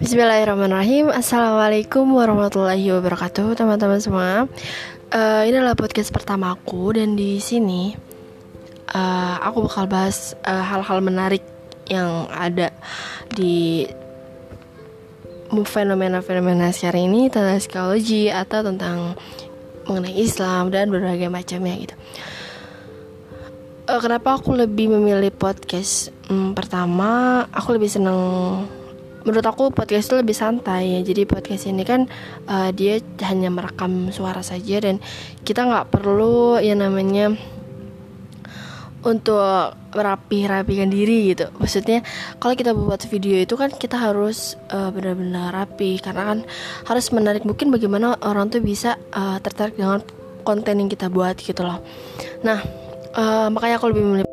Bismillahirrahmanirrahim. Assalamualaikum warahmatullahi wabarakatuh Teman-teman semua. Uh, Ini adalah podcast pertama aku Dan di sini uh, Aku bakal bahas eh, hal-hal uh, menarik Yang ada Di Fenomena-fenomena sekarang ini Tentang psikologi Atau tentang Mengenai Islam Dan berbagai macamnya gitu. Uh, Kenapa aku lebih memilih podcast hmm, Pertama Aku lebih senang menurut aku podcast itu lebih santai ya. Jadi podcast ini kan uh, dia hanya merekam suara saja dan kita nggak perlu ya namanya untuk rapi-rapikan diri gitu. Maksudnya kalau kita buat video itu kan kita harus uh, benar-benar rapi. Karena kan harus menarik mungkin bagaimana orang tuh bisa uh, tertarik dengan konten yang kita buat gitu loh. Nah uh, makanya aku lebih memilih